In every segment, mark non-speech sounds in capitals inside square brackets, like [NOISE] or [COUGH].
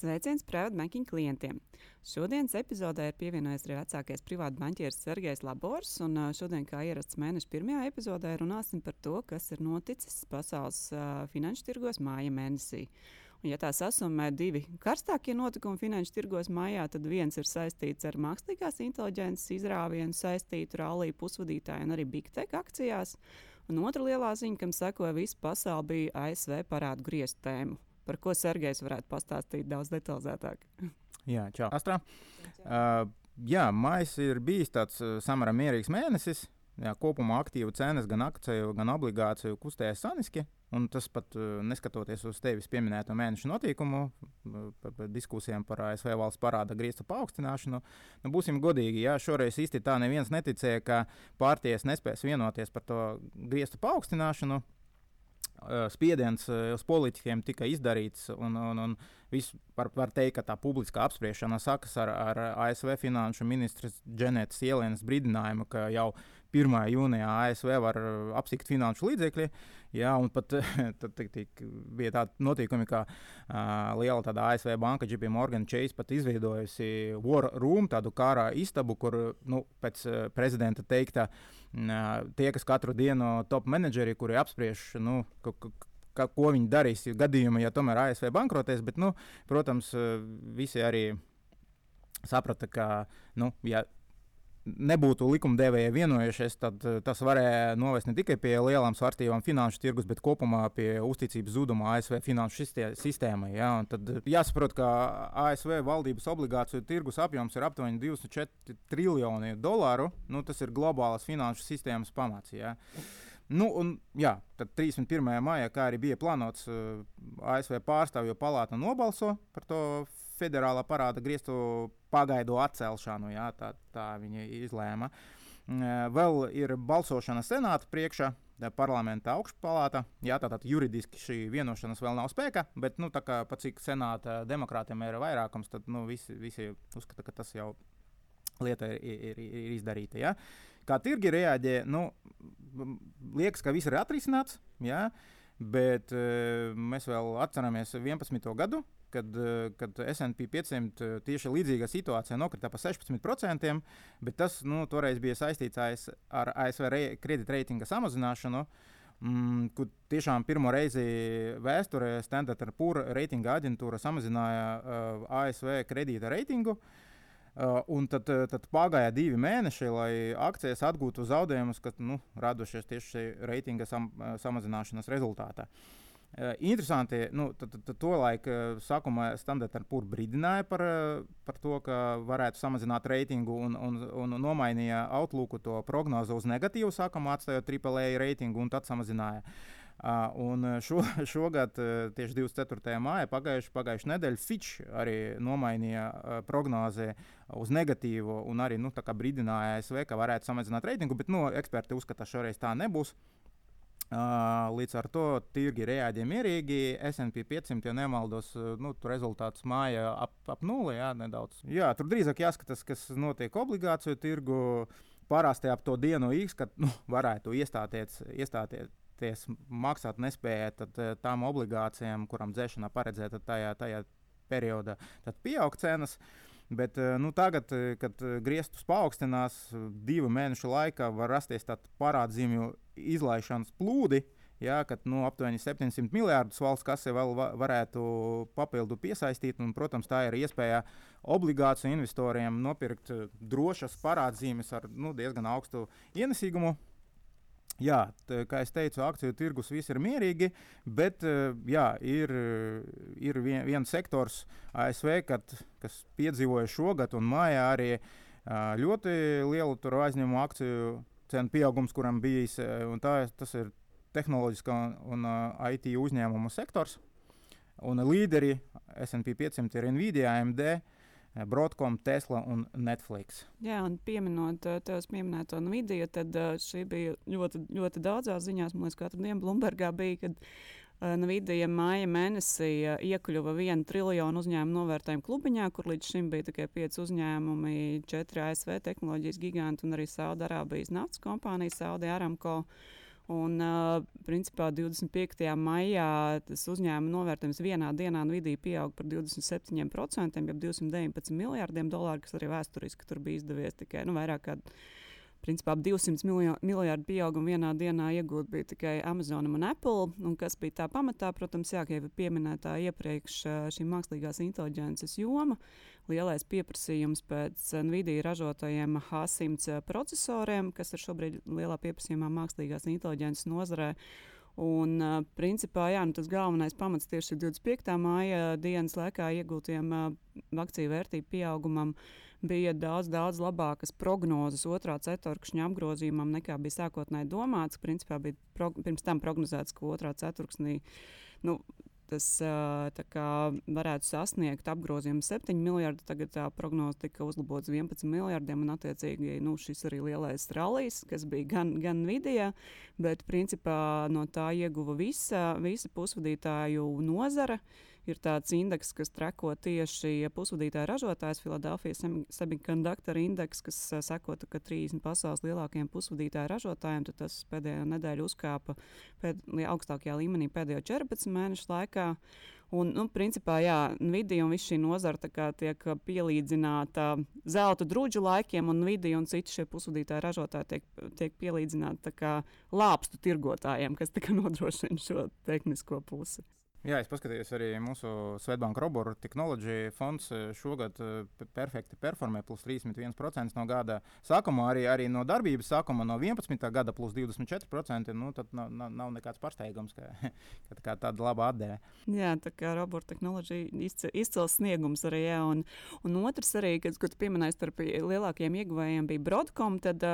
Sveiciens privātu banking klientiem! Šodienas epizodē ir pievienojies arī vecākais privātu banķieris Sergejs Labors. Šodien, kā ierasts mēneša pirmajā epizodē, runāsim par to, kas ir noticis pasaules uh, finanšu tirgos māja mēnesī. Un, ja tā sasumē divi karstākie notikumi finanšu tirgos mājā, tad viens ir saistīts ar mākslīgās inteliģences izrāvienu saistītu rallija pusvadītāju un arī Big Tech akcijās. Un otra lielā ziņa, kam sekoja visa pasaule, bija ASV parādu griestu tēmu par ko Sergejs varētu pastāstīt daudz detalizētāk. [LAUGHS] Jā, čau. Astra. Uh, jā, maijs ir bijis tāds uh, samērā mierīgs mēnesis. Jā, kopumā aktīvu cenas gan akciju, gan obligāciju kustējas saniski. Un tas pat uh, neskatoties uz tevis pieminēto mēnešu notikumu, uh, par, par diskusijām par ASV valsts parāda griestu paaugstināšanu. Nu, būsim godīgi, jā, šoreiz īsti tā neviens neticēja, ka pārties nespēs vienoties par to griestu paaugstināšanu. Spiediens uz politiķiem tika izdarīts, un, un, un viss var, var teikt, ka tā publiskā apspriešana sākas ar, ar ASV finanšu ministras Dženetas Ielienas brīdinājumu, ka jau 1. jūnijā ASV var apsikt finanšu līdzekļi. Jā, un pat [LAUGHS] tad, tad, tad bija tādi notikumi, ka uh, liela tāda ASV banka JP Morgan Chase pat izveidojusi War Room, tādu kārā istabu, kur nu, pēc uh, prezidenta teikta, uh, tie, kas katru dienu top menedžeri, kuri apspriež, nu, ka, ko viņi darīs gadījumā, ja tomēr ASV bankrotēs. Bet, nu, protams, visi arī saprata, ka, nu, ja nebūtu likumdevēji vienojušies, tad tas varēja novest ne tikai pie lielām svārstībām finanšu tirgus, bet kopumā pie uzticības zuduma ASV finanšu sistēmai. Ja? Un tad jāsaprot, ka ASV valdības obligāciju tirgus apjoms ir aptuveni 24 triljoni dolāru. Nu, tas ir globālas finanšu sistēmas pamats. Ja? Nu, un, jā, tad 31. maijā, kā arī bija plānots, uh, ASV pārstāvju palāta nobalso par to federālā parāda griestu pagaidu atcelšanu. Jā, tā, tā viņi izlēma. Uh, vēl ir balsošana senāta priekšā. Parlamenta augšpalāta. Jā, tātad juridiski šī vienošanās vēl nav spēkā, bet, nu, tā kā pat cik senāta demokrātiem ir vairākums, tad nu, visi, visi uzskata, ka tas jau lieta ir, ir, ir izdarīta. Ja? Kā tirgi reaģē, nu, liekas, ka viss ir atrisināts, ja? bet uh, mēs vēl atceramies 11. gadu. Kad, uh, kad SP 500 uh, tieši līdzīga situācija nokrita par 16%, bet tas nu, toreiz bija saistīts ar ASV re, kredītreitinga samazināšanu. Mm, kur tiešām pirmo reizi vēsturē Standard Poor's reitinga aģentūra samazināja uh, ASV kredīta reitingu. Uh, un tad, tad pagāja divi mēneši, lai akcijas atgūtu zaudējumus, kas nu, radušies tieši reitinga sam, samazināšanas rezultātā. Uh, interesanti, nu, tad, tad to laiku sākumā Standard Poor's brīdināja par, par to, ka varētu samazināt reitingu un, un, un nomainīja Outlooku to prognozi uz negatīvu, sākumā atstājot AAA reitingu un tad samazināja. Uh, Un šo, šogad, tieši 24. māja, pagājušā pagājuši nedēļa, Fitch arī nomainīja prognozi uz negatīvu un arī nu, brīdināja ASV, ka varētu samazināt reitingu, bet nu, eksperti uzskata, ka šoreiz tā nebūs. Uh, līdz ar to tirgi reaģē mierīgi. SP 500, ja nemaldos, nu, tur rezultāts māja ap, ap nulli. Jā, nedaudz. jā, tur drīzāk jāskatās, kas notiek obligāciju tirgu. Parasti ap to dienu X, kad nu, varētu iestāties, iestāties, ties maksāt nespēja, tad eh, tām obligācijām, kurām dzēšanā paredzēta tajā, tajā periodā, tad pieaug cenas. Bet eh, nu, tagad, eh, kad griestus paaugstinās, divu mēnešu laikā var rasties tāds parādzīmju izlaišanas plūdi. Jā, kad nu, aptuveni 700 miljardus valsts kase vēl va varētu papildu piesaistīt. Un, protams, tā ir iespēja obligāciju investoriem nopirkt drošas parādzīmes ar nu, diezgan augstu ienesīgumu. Jā, tā, kā jau teicu, akciju tirgus viss ir mierīgi, bet eh, jā, ir, ir vien, viens sektors ASV, kad, kas piedzīvoja šogad un mājā arī ļoti lielu aizņēmumu akciju cenu pieaugums, kuram bijis. Tā, tas ir tehnoloģiskā un IT uzņēmumu sektors. Un līderi SP 500 ir Nvidia, AMD. Broadcom, Tesla un Netflix. Jā, un pieminot tevis pieminēto Nvidia, tad šī bija ļoti, ļoti daudzās ziņās. Man liekas, katru dienu Bloombergā bija, kad Nvidia māja mēnesī iekļuva vienu triljonu uzņēmumu novērtējumu klubiņā, kur līdz šim bija tikai pieci uzņēmumi, četri ASV tehnoloģijas giganti un arī Saudārābijas naftas kompānija Saudi Aramco. Un, uh, principā, 25. maijā tas uzņēmuma novērtējums vienā dienā Nvidija pieauga par 27%, jau 219 miljārdiem dolāru, kas arī vēsturiski tur bija izdevies tikai nu, vairāk kā principā 200 miljardu pieaugumu vienā dienā iegūt bija tikai Amazon un Apple. Un kas bija tā pamatā? Protams, jā, jau pieminētā iepriekš šī mākslīgās inteliģences joma, lielais pieprasījums pēc Nvidia ražotajiem H100 procesoriem, kas ir šobrīd lielā pieprasījumā mākslīgās inteliģences nozarē. Un, principā, jā, nu, tas galvenais pamats tieši 25. māja dienas laikā iegūtiem akciju vērtību pieaugumam uh, bija daudz, daudz labākas prognozes otrā ceturkšņa apgrozījumam nekā bija sākotnēji domāts. Principā bija prog pirms tam prognozēts, ka otrā ceturksnī nu, tas kā, varētu sasniegt apgrozījumu 7 miljardu. Tagad tā prognoze tika uzlabots 11 miljardiem, un attiecīgi nu, šis arī lielais rallies, kas bija gan, gan vidējā, bet principā no tā ieguva visa, visa pusvadītāju nozara. Uh, ir tāds indeks, kas trako tieši pusvadītāju ražotājs, Filadelfijas Semiconductor indeks, kas seko, ka 30 pasaules lielākajiem pusvadītāju ražotājiem, tas pēdējo nedēļu uzkāpa pēd, augstākajā līmenī pēdējo 14 mēnešu laikā. Un, nu, principā, jā, Nvidia un viss šī nozara tiek pielīdzināta zelta drudžu laikiem, un Nvidia un citi šie pusvadītāji ražotāji tiek, tiek pielīdzināti lāpstu tirgotājiem, kas nodrošina šo tehnisko pusi. Jā, es paskatījos arī mūsu Svetbanka Roboru Technology fonds eh, šogad eh, perfekti performē, plus 31% no gada sākuma, arī, arī no darbības sākuma no 11. gada plus 24%. Nu, tad nav, nav, nav nekāds pārsteigums, ka, [LAUGHS] ka kā tāda laba atdeve. Jā, tā kā Roboru Technology izcils sniegums arī, jā, un, un otrs arī, kad, kad pieminēja starp lielākajiem ieguvējiem bija Broadcom, tad,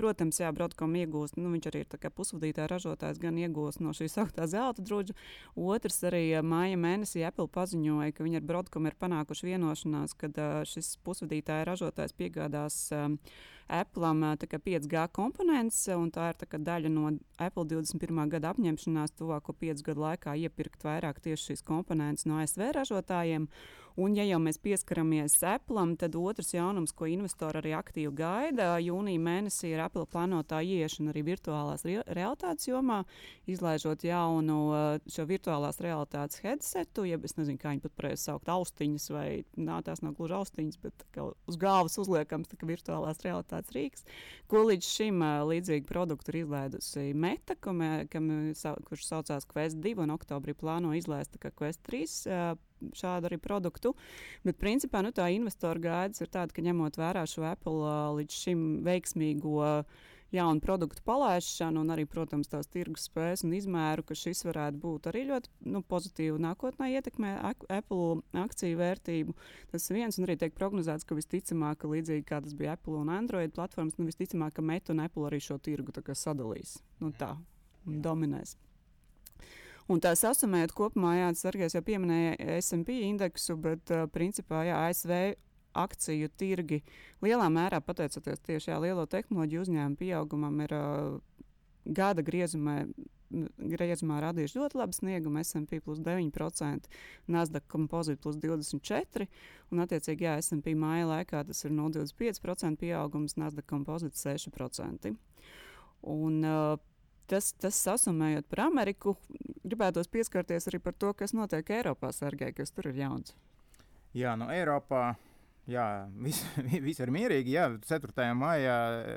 protams, jā, Broadcom iegūst, nu, viņš arī ir pusvadītāja ražotājs, gan iegūst no šīs augtā zelta druģa. Otrs arī māja mēnesī Apple paziņoja, ka viņi ar Broadcom ir panākuši vienošanās, ka uh, šis pusvadītāja ražotājs piegādās um, Apple 5G komponents, un tā ir daļa no Apple 21. gada apņemšanās tuvāko 5 gadu laikā iepirkt vairāk tieši šīs komponentes no ASV ražotājiem. Un, ja jau mēs pieskaramies Apple, tad otrs jaunums, ko investori arī aktīvi gaida, jūnija mēnesī ir Apple plānotā ieiešana arī virtuālās re realitātes jomā, izlaižot jaunu šo virtuālās realitātes headsetu, jeb es nezinu, kā viņi pat pareizi saukt, austiņas, vai nā, tās nav gluži austiņas, bet uz galvas uzliekams virtuālās realitātes rīks, ko līdz šim līdzīgi produktu ir izlaidusi Meta, kam, kam, kurš saucās Quest 2 un oktobrī plāno izlaist Quest 3 šādu arī produktu. Bet, principā, nu, tā investoru gaidas ir tāda, ka ņemot vērā šo Apple līdz šim veiksmīgo jaunu produktu palaišanu un arī, protams, tās tirgus spējas un izmēru, ka šis varētu būt arī ļoti nu, pozitīvi nākotnē ietekmē Apple akciju vērtību. Tas viens, un arī tiek prognozēts, ka visticamāk, ka līdzīgi kā tas bija Apple un Android platformas, nu, visticamāk, ka Meta un Apple arī šo tirgu sadalīs nu, tā, un dominēs. Un tā sasumējot kopumā, jā, Sergejs jau pieminēja SP indeksu, bet uh, principā jā, ASV akciju tirgi lielā mērā pateicoties tieši jā, lielo tehnoloģiju uzņēmumu pieaugumam ir uh, gada griezumā. Griezumā radījuši ļoti labu sniegumu, SP plus 9%, Nasdaq kompozīta plus 24%, un, attiecīgi, jā, SP māja laikā tas ir 0,25% pieaugums, Nasdaq kompozīta 6%. Un, uh, tas, tas sasumējot par Ameriku, gribētos pieskarties arī par to, kas notiek Eiropā, Sergei, kas tur ir jauns. Jā, no nu, Eiropā. Jā, [LAUGHS] viss vis ir mierīgi. Jā, 4. maijā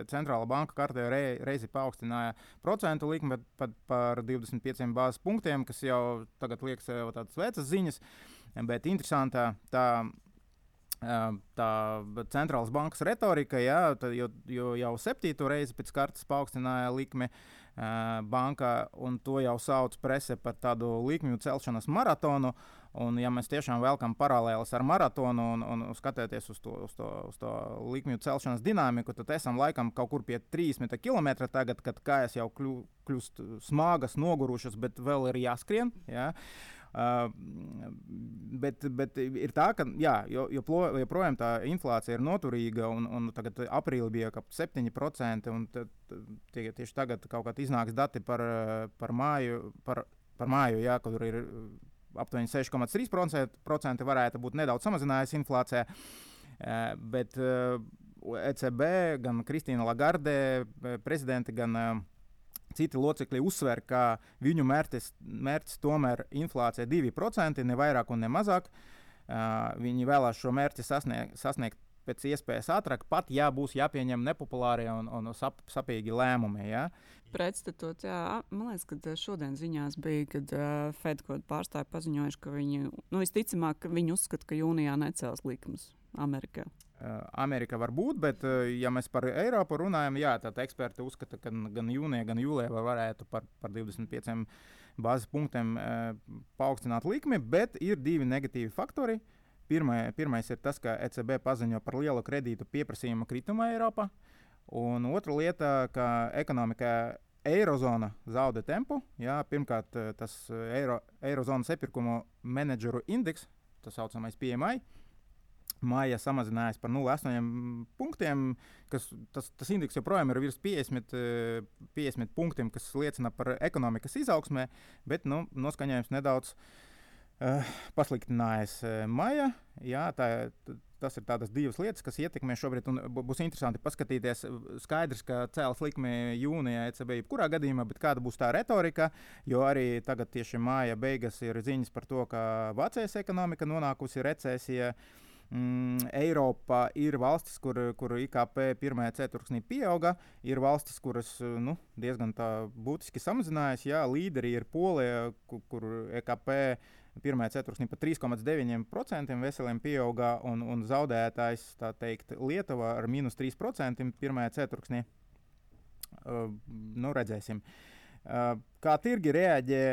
centrāla banka kārtējo re, reizi paaugstināja procentu likmi pat par 25 bāzes punktiem, kas jau tagad liekas jau tādas vecas ziņas. Bet interesantā tā tā centrālās bankas retorika, jā, jo, jo jau septīto reizi pēc kārtas paaugstināja likmi bankā, un to jau sauc presē par tādu likmju celšanas maratonu. Un, ja mēs tiešām velkam paralēlus ar maratonu un, un skatāmies uz to, uz, to, uz to likmju celšanas dinamiku, tad esam laikam kaut kur pie 30 km tagad, kad kājas jau kļūst smagas, nogurušas, bet vēl ir jāskrien. Ja? Uh, bet, bet ir tā, ka jā, joprojām tā inflācija ir noturīga, un, un tagad aprīlī bija ap 7%, un tad, tie, tieši tagad kaut kādā iznāks dati par, par māju, par, par māju jā, kur ir aptuveni 6,3% varētu būt nedaudz samazinājusi inflācija. Uh, bet uh, ECB, gan Kristīna Lagarde, prezidente, gan uh, Citi locekļi uzsver, ka viņu mērķis, mērķis tomēr ir inflācija 2%, ne vairāk un ne mazāk. Uh, viņi vēlās šo mērķi sasniegt, sasniegt pēc iespējas ātrāk, pat ja būs jāpieņem nepopulāri un, un sap, sapīgi lēmumi. Ja? Pretstatot, jā, man liekas, ka šodien ziņās bija, kad uh, Fed kaut pārstāvji paziņojuši, ka viņi, nu, visticamāk, ka viņi uzskata, ka jūnijā necels likumus Amerikā. Amerika var būt, bet, ja mēs par Eiropu runājam, jā, tad eksperti uzskata, ka gan jūnijā, gan jūlijā varētu par, par 25 bāzes punktiem e, paaugstināt likmi, bet ir divi negatīvi faktori. Pirmai, pirmais ir tas, ka ECB paziņo par lielu kredītu pieprasījuma kritumu Eiropā, un otra lieta, ka ekonomikā Eirozona zaudē tempu. Jā, pirmkārt, tas Eiro, Eirozonas iepirkumu menedžeru indeks, tas saucamais PMI, Māja samazinājās par 0,8 punktiem, kas tas, tas indeks joprojām ir virs 50, 50 eh, punktiem, kas liecina par ekonomikas izaugsmē, bet nu, noskaņojums nedaudz uh, pasliktinājās. Eh, Māja, jā, tā, tas ir tādas divas lietas, kas ietekmē šobrīd. Būs interesanti paskatīties. Skaidrs, ka cēlus likmi jūnijā ECB jebkurā gadījumā, bet kāda būs tā retorika, jo arī tagad tieši māja beigas ir ziņas par to, ka Vācijas ekonomika nonākusi recesijā. Mm, Eiropā ir valstis, kur, kur IKP pirmajā ceturksnī pieauga, ir valstis, kuras nu, diezgan būtiski samazinājās. Jā, līderi ir Polija, kur, kur IKP pirmajā ceturksnī pat 3,9% veseliem pieauga, un, un zaudētājs teikt, Lietuva ar minus 3% pirmajā ceturksnī. Uh, nu, redzēsim. Uh, kā tirgi reaģē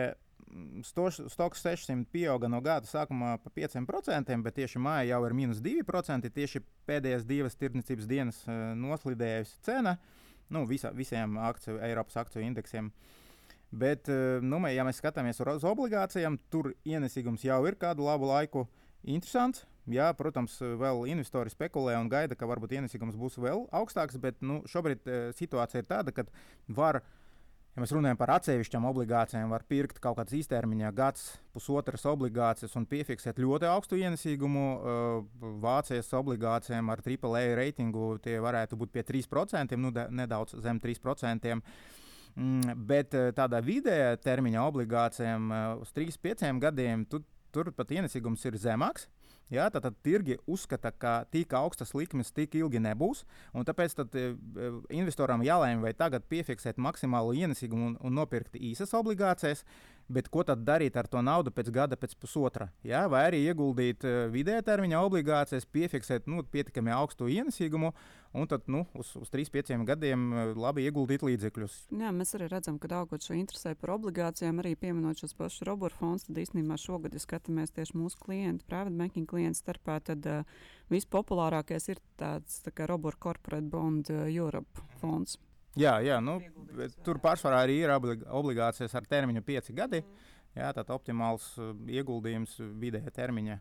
Stoks 600 pieauga no gada sākumā par 5%, bet tieši māja jau ir minus 2%. Tieši pēdējās divas tirdzniecības dienas uh, noslīdējusi cena nu, visa, visiem akciju, Eiropas akciju indeksiem. Bet, uh, nu, ja mēs skatāmies uz obligācijām, tur ienesīgums jau ir kādu labu laiku interesants. Jā, protams, vēl investori spekulē un gaida, ka varbūt ienesīgums būs vēl augstāks, bet nu, šobrīd uh, situācija ir tāda, ka var Ja mēs runājam par atsevišķām obligācijām, var pirkt kaut kādas īstermiņā, gads, pusotras obligācijas un piefiksēt ļoti augstu ienesīgumu. Uh, Vācijas obligācijām ar AAA reitingu tie varētu būt pie 3%, nu, nedaudz zem 3%. Mm, bet uh, tādā vidējā termiņa obligācijām uh, uz 3-5 gadiem tu, tur pat ienesīgums ir zemāks. Ja, tad, tad tirgi uzskata, ka tik augstas likmes tik ilgi nebūs. Tāpēc tad, e, investoram jālēm, vai tagad piefiksēt maksimālu ienesīgumu un, un nopirkt īsas obligācijas, Bet ko tad darīt ar to naudu pēc gada, pēc pusotra? Ja? Vai arī ieguldīt uh, vidējā termiņa obligācijas, piefiksēt nu, pietiekami augstu ienesīgumu un tad nu, uz, uz 3-5 gadiem uh, labi ieguldīt līdzekļus. Jā, mēs arī redzam, ka augot šo interesē par obligācijām, arī pieminot šos pašus robotu fondus, tad īstenībā šogad, ja skatāmies tieši mūsu klientu, private banking klientu starpā, tad uh, vispopulārākais ir tāds tā kā robotu corporate bond Europe fonds. Jā, jā nu, tur pārsvarā arī ir obligācijas ar termiņu 5 gadi. Mm. Jā, tāds optimāls uh, ieguldījums vidējā termiņā.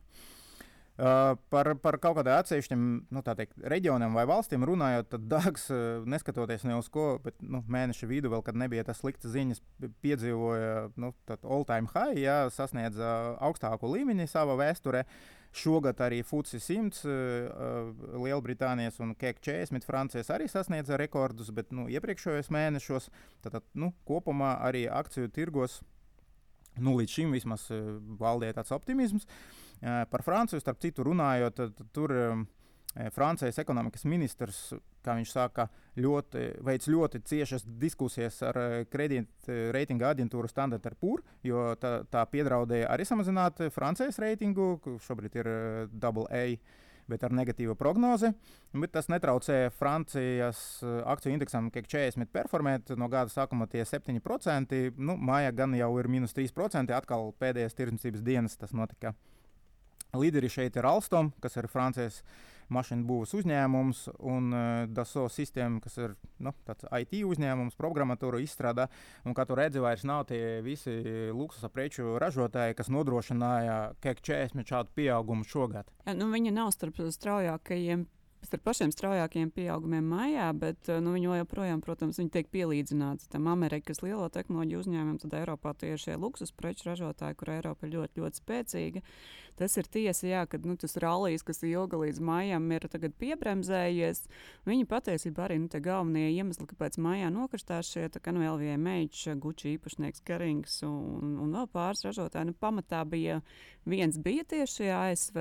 Uh, par, par kaut kādiem atsevišķiem nu, teikt, reģioniem vai valstīm runājot, tad Dārgs, uh, neskatoties ne uz ko, bet nu, mēneša vidū, vēl, kad nebija tas sliktas ziņas, piedzīvoja nu, all-time high, jā, sasniedza augstāko līmeni savā vēsturē. Uh, Šogad arī FUCI 100, uh, Lielbritānijas un KEK 40 Francijas arī sasniedza rekordus, bet nu, iepriekšējos mēnešos tad, nu, kopumā arī akciju tirgos nu, līdz šim vismaz uh, valdīja tāds optimisms. Uh, par Franciju, starp citu, runājot, tur. Um, Francijas ekonomikas ministrs, kā viņš saka, ļoti, veids ļoti ciešas diskusijas ar kredītreitinga aģentūru Standard Poor, jo tā, tā piedraudēja arī samazināt Francijas reitingu, kurš šobrīd ir AA. Bet ar negatīvu prognozi. Bet tas netraucēja Francijas akciju indeksam, ka 40 performēt no gada sākuma tie 7%. Nu, Māja gan jau ir minus 3%. Atkal pēdējās tirdzniecības dienas tas notika. Līderi šeit ir Alstom, kas ir Francijas uh, mašīnu būvas uzņēmums un uh, DASO sistēma, kas ir nu, IT uzņēmums, programmatūra izstrādā. Kā tu redzi, vairs nav tie visi luksusa preču ražotāji, kas nodrošināja KEK 40 šādu pieaugumu šogad. Nu, viņa nav starp straujākajiem starp pašiem straujākajiem pieaugumiem maijā, bet nu, viņi joprojām, protams, viņi tiek pielīdzināti tam Amerikas lielo tehnoloģiju uzņēmumam, tad Eiropā tie ir šie luksus preču ražotāji, kur Eiropa ir ļoti, ļoti spēcīga. Tas ir tiesa, jā, ka nu, tas rallijs, kas ilga līdz maijam, ir piebremzējies. Viņi patiesībā arī nu, galvenie iemesli, kāpēc maijā nokristās šie nu, LVMH, Gucci īpašnieks Karings un, un vēl pāris ražotāji. Nu, pamatā bija viens bija tieši ASV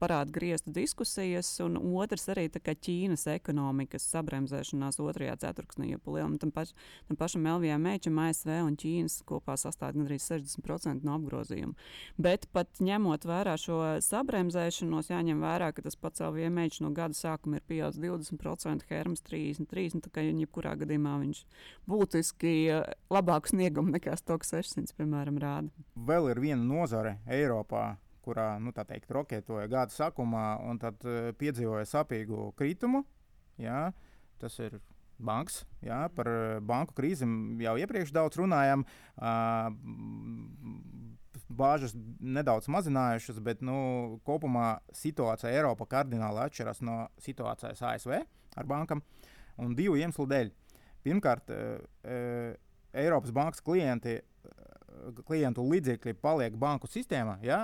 parādu griestu diskusijas, un otrs arī Ķīnas ekonomikas sabremzēšanās otrajā ceturksnī. Tam, paš, tam pašam LVMH, ASV un Ķīnas kopā sastāv gandrīz 60% no apgrozījuma. Bet pat Bet ņemot vērā šo sabremzēšanos, jāņem vērā, ka tas LVMH no gada sākuma ir pieaudzis 20%, Hermes 33%. Nu, tā kā jebkurā gadījumā viņš būtiski eh, labāku sniegumu nekā Stoks 600, piemēram, rāda. Vēl ir viena nozare Eiropā, kurā nu, teikt, roketoja gada sākumā un tad uh, piedzīvoja sapīgu kritumu. Jā, tas ir bankas. Jā, par eh, banku krīzi jau iepriekš daudz runājām. Uh, bāžas nedaudz mazinājušas, bet nu, kopumā situācija Eiropā kardināli atšķiras no situācijas ASV ar bankām. Un divu iemeslu dēļ. Pirmkārt, e, e, Eiropas bankas klienti, klientu līdzekļi paliek banku sistēmā. Ja?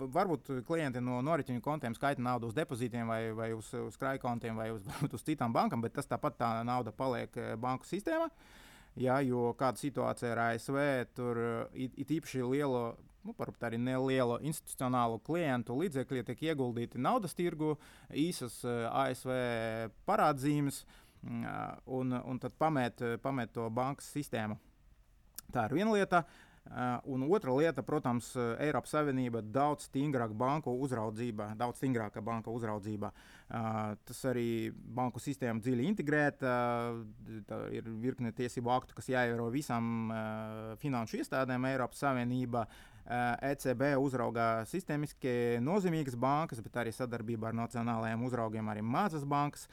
Varbūt klienti no noritiņu kontiem skaita naudu uz depozītiem, vai, vai uz, uz krājkontiem, vai uz, [LAUGHS] uz citām bankām, bet tas tāpat tā nauda paliek banku sistēmā. Uh, Ja, jo kāda situācija ar ASV, tur it, it īpaši lielo, nu, varbūt arī nelielu institucionālu klientu līdzekļi tiek ieguldīti naudas tirgu, īsas ASV parādzīmes, un, un tad pamēt, pamēt to bankas sistēmu. Tā ir viena lieta. Uh, un otra lieta, protams, Eiropas Savienība daudz stingrāka banku uzraudzībā, daudz stingrāka banka uzraudzībā. Uh, Tas arī banku sistēma dziļi integrēta. Ir virkne tiesību aktu, kas jāievēro visām finanšu iestādēm Eiropas Savienībā. ECB uzraugā sistēmiski nozīmīgas bankas, bet arī sadarbībā ar nacionālajiem uzraugiem arī mazas bankas.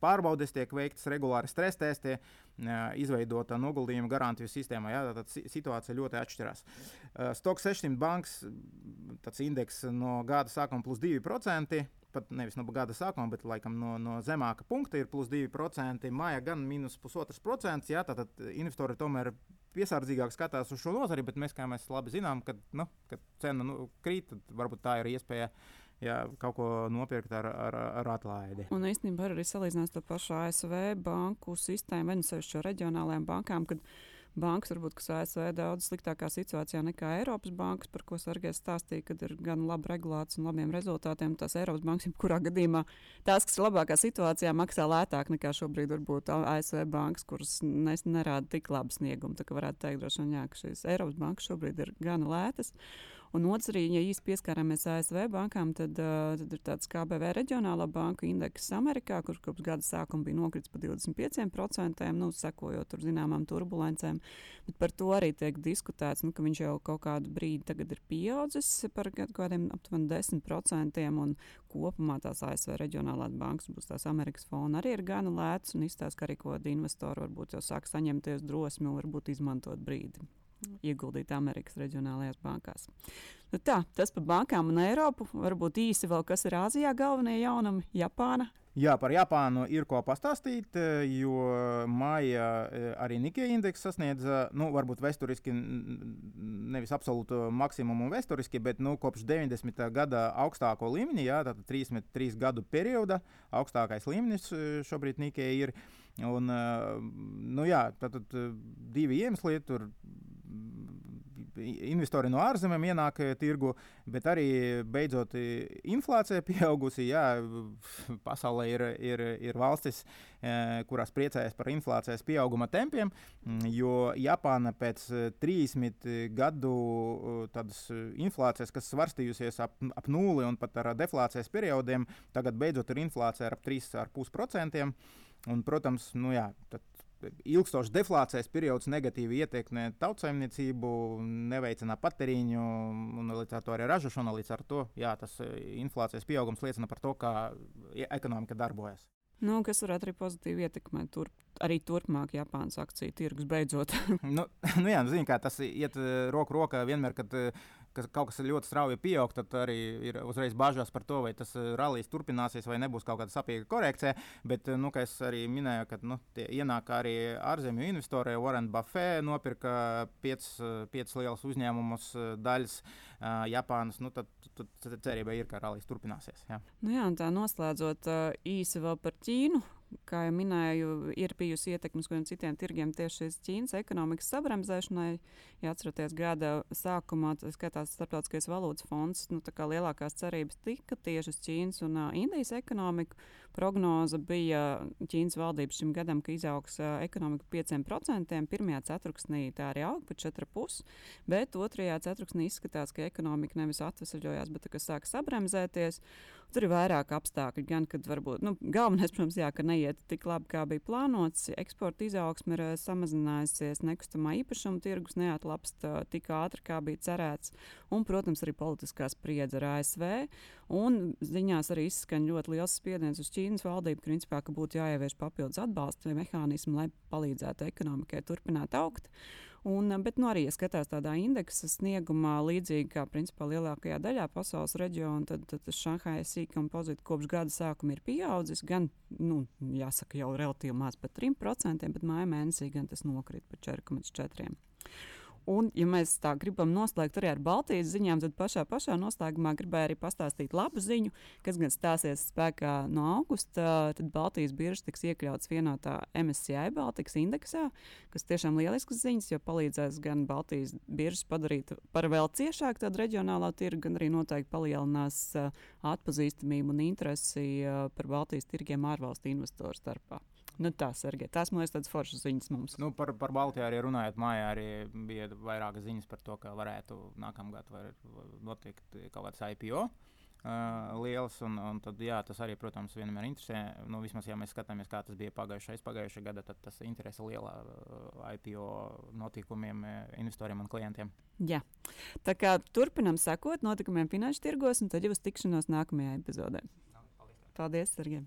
Pārbaudes tiek veiktas regulāri stresa testi, izveidota noguldījuma garantiju sistēmā. Jā, tad situācija ļoti atšķirās. Stoks 600 bankas, tāds indeks no gada sākuma plus 2% pat nevis no gada sākuma, bet laikam, no, no zemāka punkta ir plus 2%, māja gan minus 1,5%. Jā, tātad investori tomēr piesardzīgāk skatās uz šo nozari, bet mēs, kā mēs labi zinām, kad, nu, kad cena nu, krīt, tad varbūt tā ir iespēja. Jā, kaut ko nopirkt ar, ar, ar atlaidi. Un īstenībā arī salīdzināt to pašu ASV banku sistēmu, vai nu sevišķi reģionālajām bankām, kad bankas, varbūt, kas ASV daudz sliktākā situācijā nekā Eiropas bankas, par ko Sergejs stāstīja, kad ir gan labi regulēts un labiem rezultātiem. Tās Eiropas bankas, jebkurā gadījumā, tās, kas ir labākā situācijā, maksā lētāk nekā šobrīd varbūt ASV bankas, kuras nes, nerāda tik labu sniegumu. Tā kā varētu teikt, droši vien, jā, ka šīs Eiropas bankas šobrīd ir gana lētas. Un otrs arī, ja īsti pieskārāmies ASV bankām, tad, tad ir tāds KBV reģionālā banka indeks Amerikā, kurš kopš gada sākuma bija nokritis par 25%, nu, sekojot tur zināmām turbulencēm. Bet par to arī tiek diskutēts, nu, ka viņš jau kaut kādu brīdi ir pieaudzis par kaut kādiem aptuveni 10%, un kopumā tās ASV reģionālās bankas būs tās Amerikas fona arī ir gana lētas, un izstāsta, ka arī kaut kādi investori varbūt jau sāk saņemties drosmi un varbūt izmantot brīdi ieguldīt Amerikas reģionālajās bankās. Nu tā, tas par bankām un Eiropu. Varbūt īsi vēl, kas ir Āzijā galvenie jaunumi - Japāna. Jā, par Japānu ir ko pastāstīt, jo maija eh, arī Nikkei indeks sasniedza, nu, varbūt vēsturiski, nevis absolūtu maksimumu vēsturiski, bet nu, kopš 90. gada augstāko līmeni, jā, tātad 33 gadu perioda augstākais līmenis eh, šobrīd Nikkei ir. Un, eh, nu, jā, tātad divi iemesli tur investori no ārzemēm ienāk eh, tirgu, bet arī beidzot inflācija pieaugusi. Jā, [LAUGHS] pasaulē ir, ir, ir valstis, eh, kurās priecājas par inflācijas pieauguma tempiem, mm, jo Japāna pēc 30 eh, gadu inflācijas, kas svarstījusies ap, ap nulli un pat ar deflācijas periodiem, tagad beidzot ir inflācija ar 3,5%. Un, protams, nu jā, tad ilgstošs deflācijas periods negatīvi ietekmē tautsājumniecību, neveicina patēriņu un līdz ar to arī ražošanu. Līdz ar to jā, tas inflācijas pieaugums liecina par to, kā ekonomika darbojas. Nu, kas varētu arī pozitīvi ietekmēt tur, arī turpmāk Japānas akciju tirgus beidzot. [LAUGHS] nu, nu jā, nu, zin, tas iet roku rokā vienmēr, kad ka kaut kas ļoti strauji pieaug, tad arī ir uzreiz bažas par to, vai tas eh, rallies turpināsies vai nebūs kaut kāda sapīga korekcija. Bet, eh, nu, kā es arī minēju, ka nu, ienāk arī ārzemju investori. Warren Buffett nopirka piecas, piecas lielas uzņēmumus daļas Japānas. Nu, tad, tad, tad cerība ir, ka rallies turpināsies. Jā. Nu jā, tā noslēdzot īsi vēl par Ķīnu kā jau minēju, ir bijusi ietekme uz citiem tirgiem tieši šīs Ķīnas ekonomikas sabremzēšanai. Ja atceraties, gada sākumā skatās Startautiskais valūtas fonds, nu, lielākās cerības tika tieši uz Ķīnas un uh, Indijas ekonomiku. Prognoze bija Ķīnas valdības šim gadam, ka izaugs ekonomika par 5%. Pirmajā ceturksnī tā arī aug par 4,5%, bet otrajā ceturksnī izskatās, ka ekonomika nevis atvesaļojās, bet sāk sabremzēties. Tur ir vairāk apstākļu, gan kad varbūt nu, galvenais, [LAUGHS] protams, jā, ka neiet tik labi, kā bija plānots. Eksporta izaugsme ir samazinājusies, nekustamā īpašuma tirgus neatlapst tik ātri, kā bija cerēts. Un, protams, arī politiskā spriedze ar ASV. Un ziņās arī izskan ļoti liels spiediens uz Ķīnas valdību, principā, ka būtu jāievieš papildus atbalsta mehānismi, lai palīdzētu ekonomikai turpināt augt. Un, bet, nu, arī, ja skatās tādā indeksa sniegumā, līdzīgi kā principā lielākajā daļā pasaules reģiona, tad, tad Šanhajas sīkuma kopš gada sākuma ir pieaudzis. Gan, nu, jāsaka, jau relatīvi maz par 3%, bet māja mēnesī gan tas nokrīt par 4,4%. Un, ja mēs tā gribam noslēgt arī ar Baltijas ziņām, tad pašā, pašā noslēgumā gribēju arī pastāstīt labu ziņu, kas gan stāsies spēkā no augusta. Tad Baltijas birža tiks iekļauts vienotā MSCI Baltikas indeksā, kas tiešām lielisks ziņas, jo palīdzēs gan Baltijas biržas padarīt par vēl ciešāku tādu reģionālo tirgu, gan arī noteikti palielinās atpazīstamību un interesi par Baltijas tirgiem ārvalstu investoru starpā. Nu, tā, Sergei, tās man liekas, tādas foršas ziņas mums. Nu, par, par Baltiju arī runājot, mājā arī bija vairākas ziņas par to, ka varētu nākamgad var notikt kaut kāds IPO. Uh, liels, un, un tad, jā, tas arī, protams, vienmēr interesē. Nu, vismaz, ja mēs skatāmies, kā tas bija pagājušais, pagājušā gada, tad tas interese lielā uh, IPO notikumiem, investoriem un klientiem. Jā. Tā kā turpinam sekot notikumiem finanšu tirgos, un tad jau uz tikšanos nākamajā epizodē. Paldies, Sergei!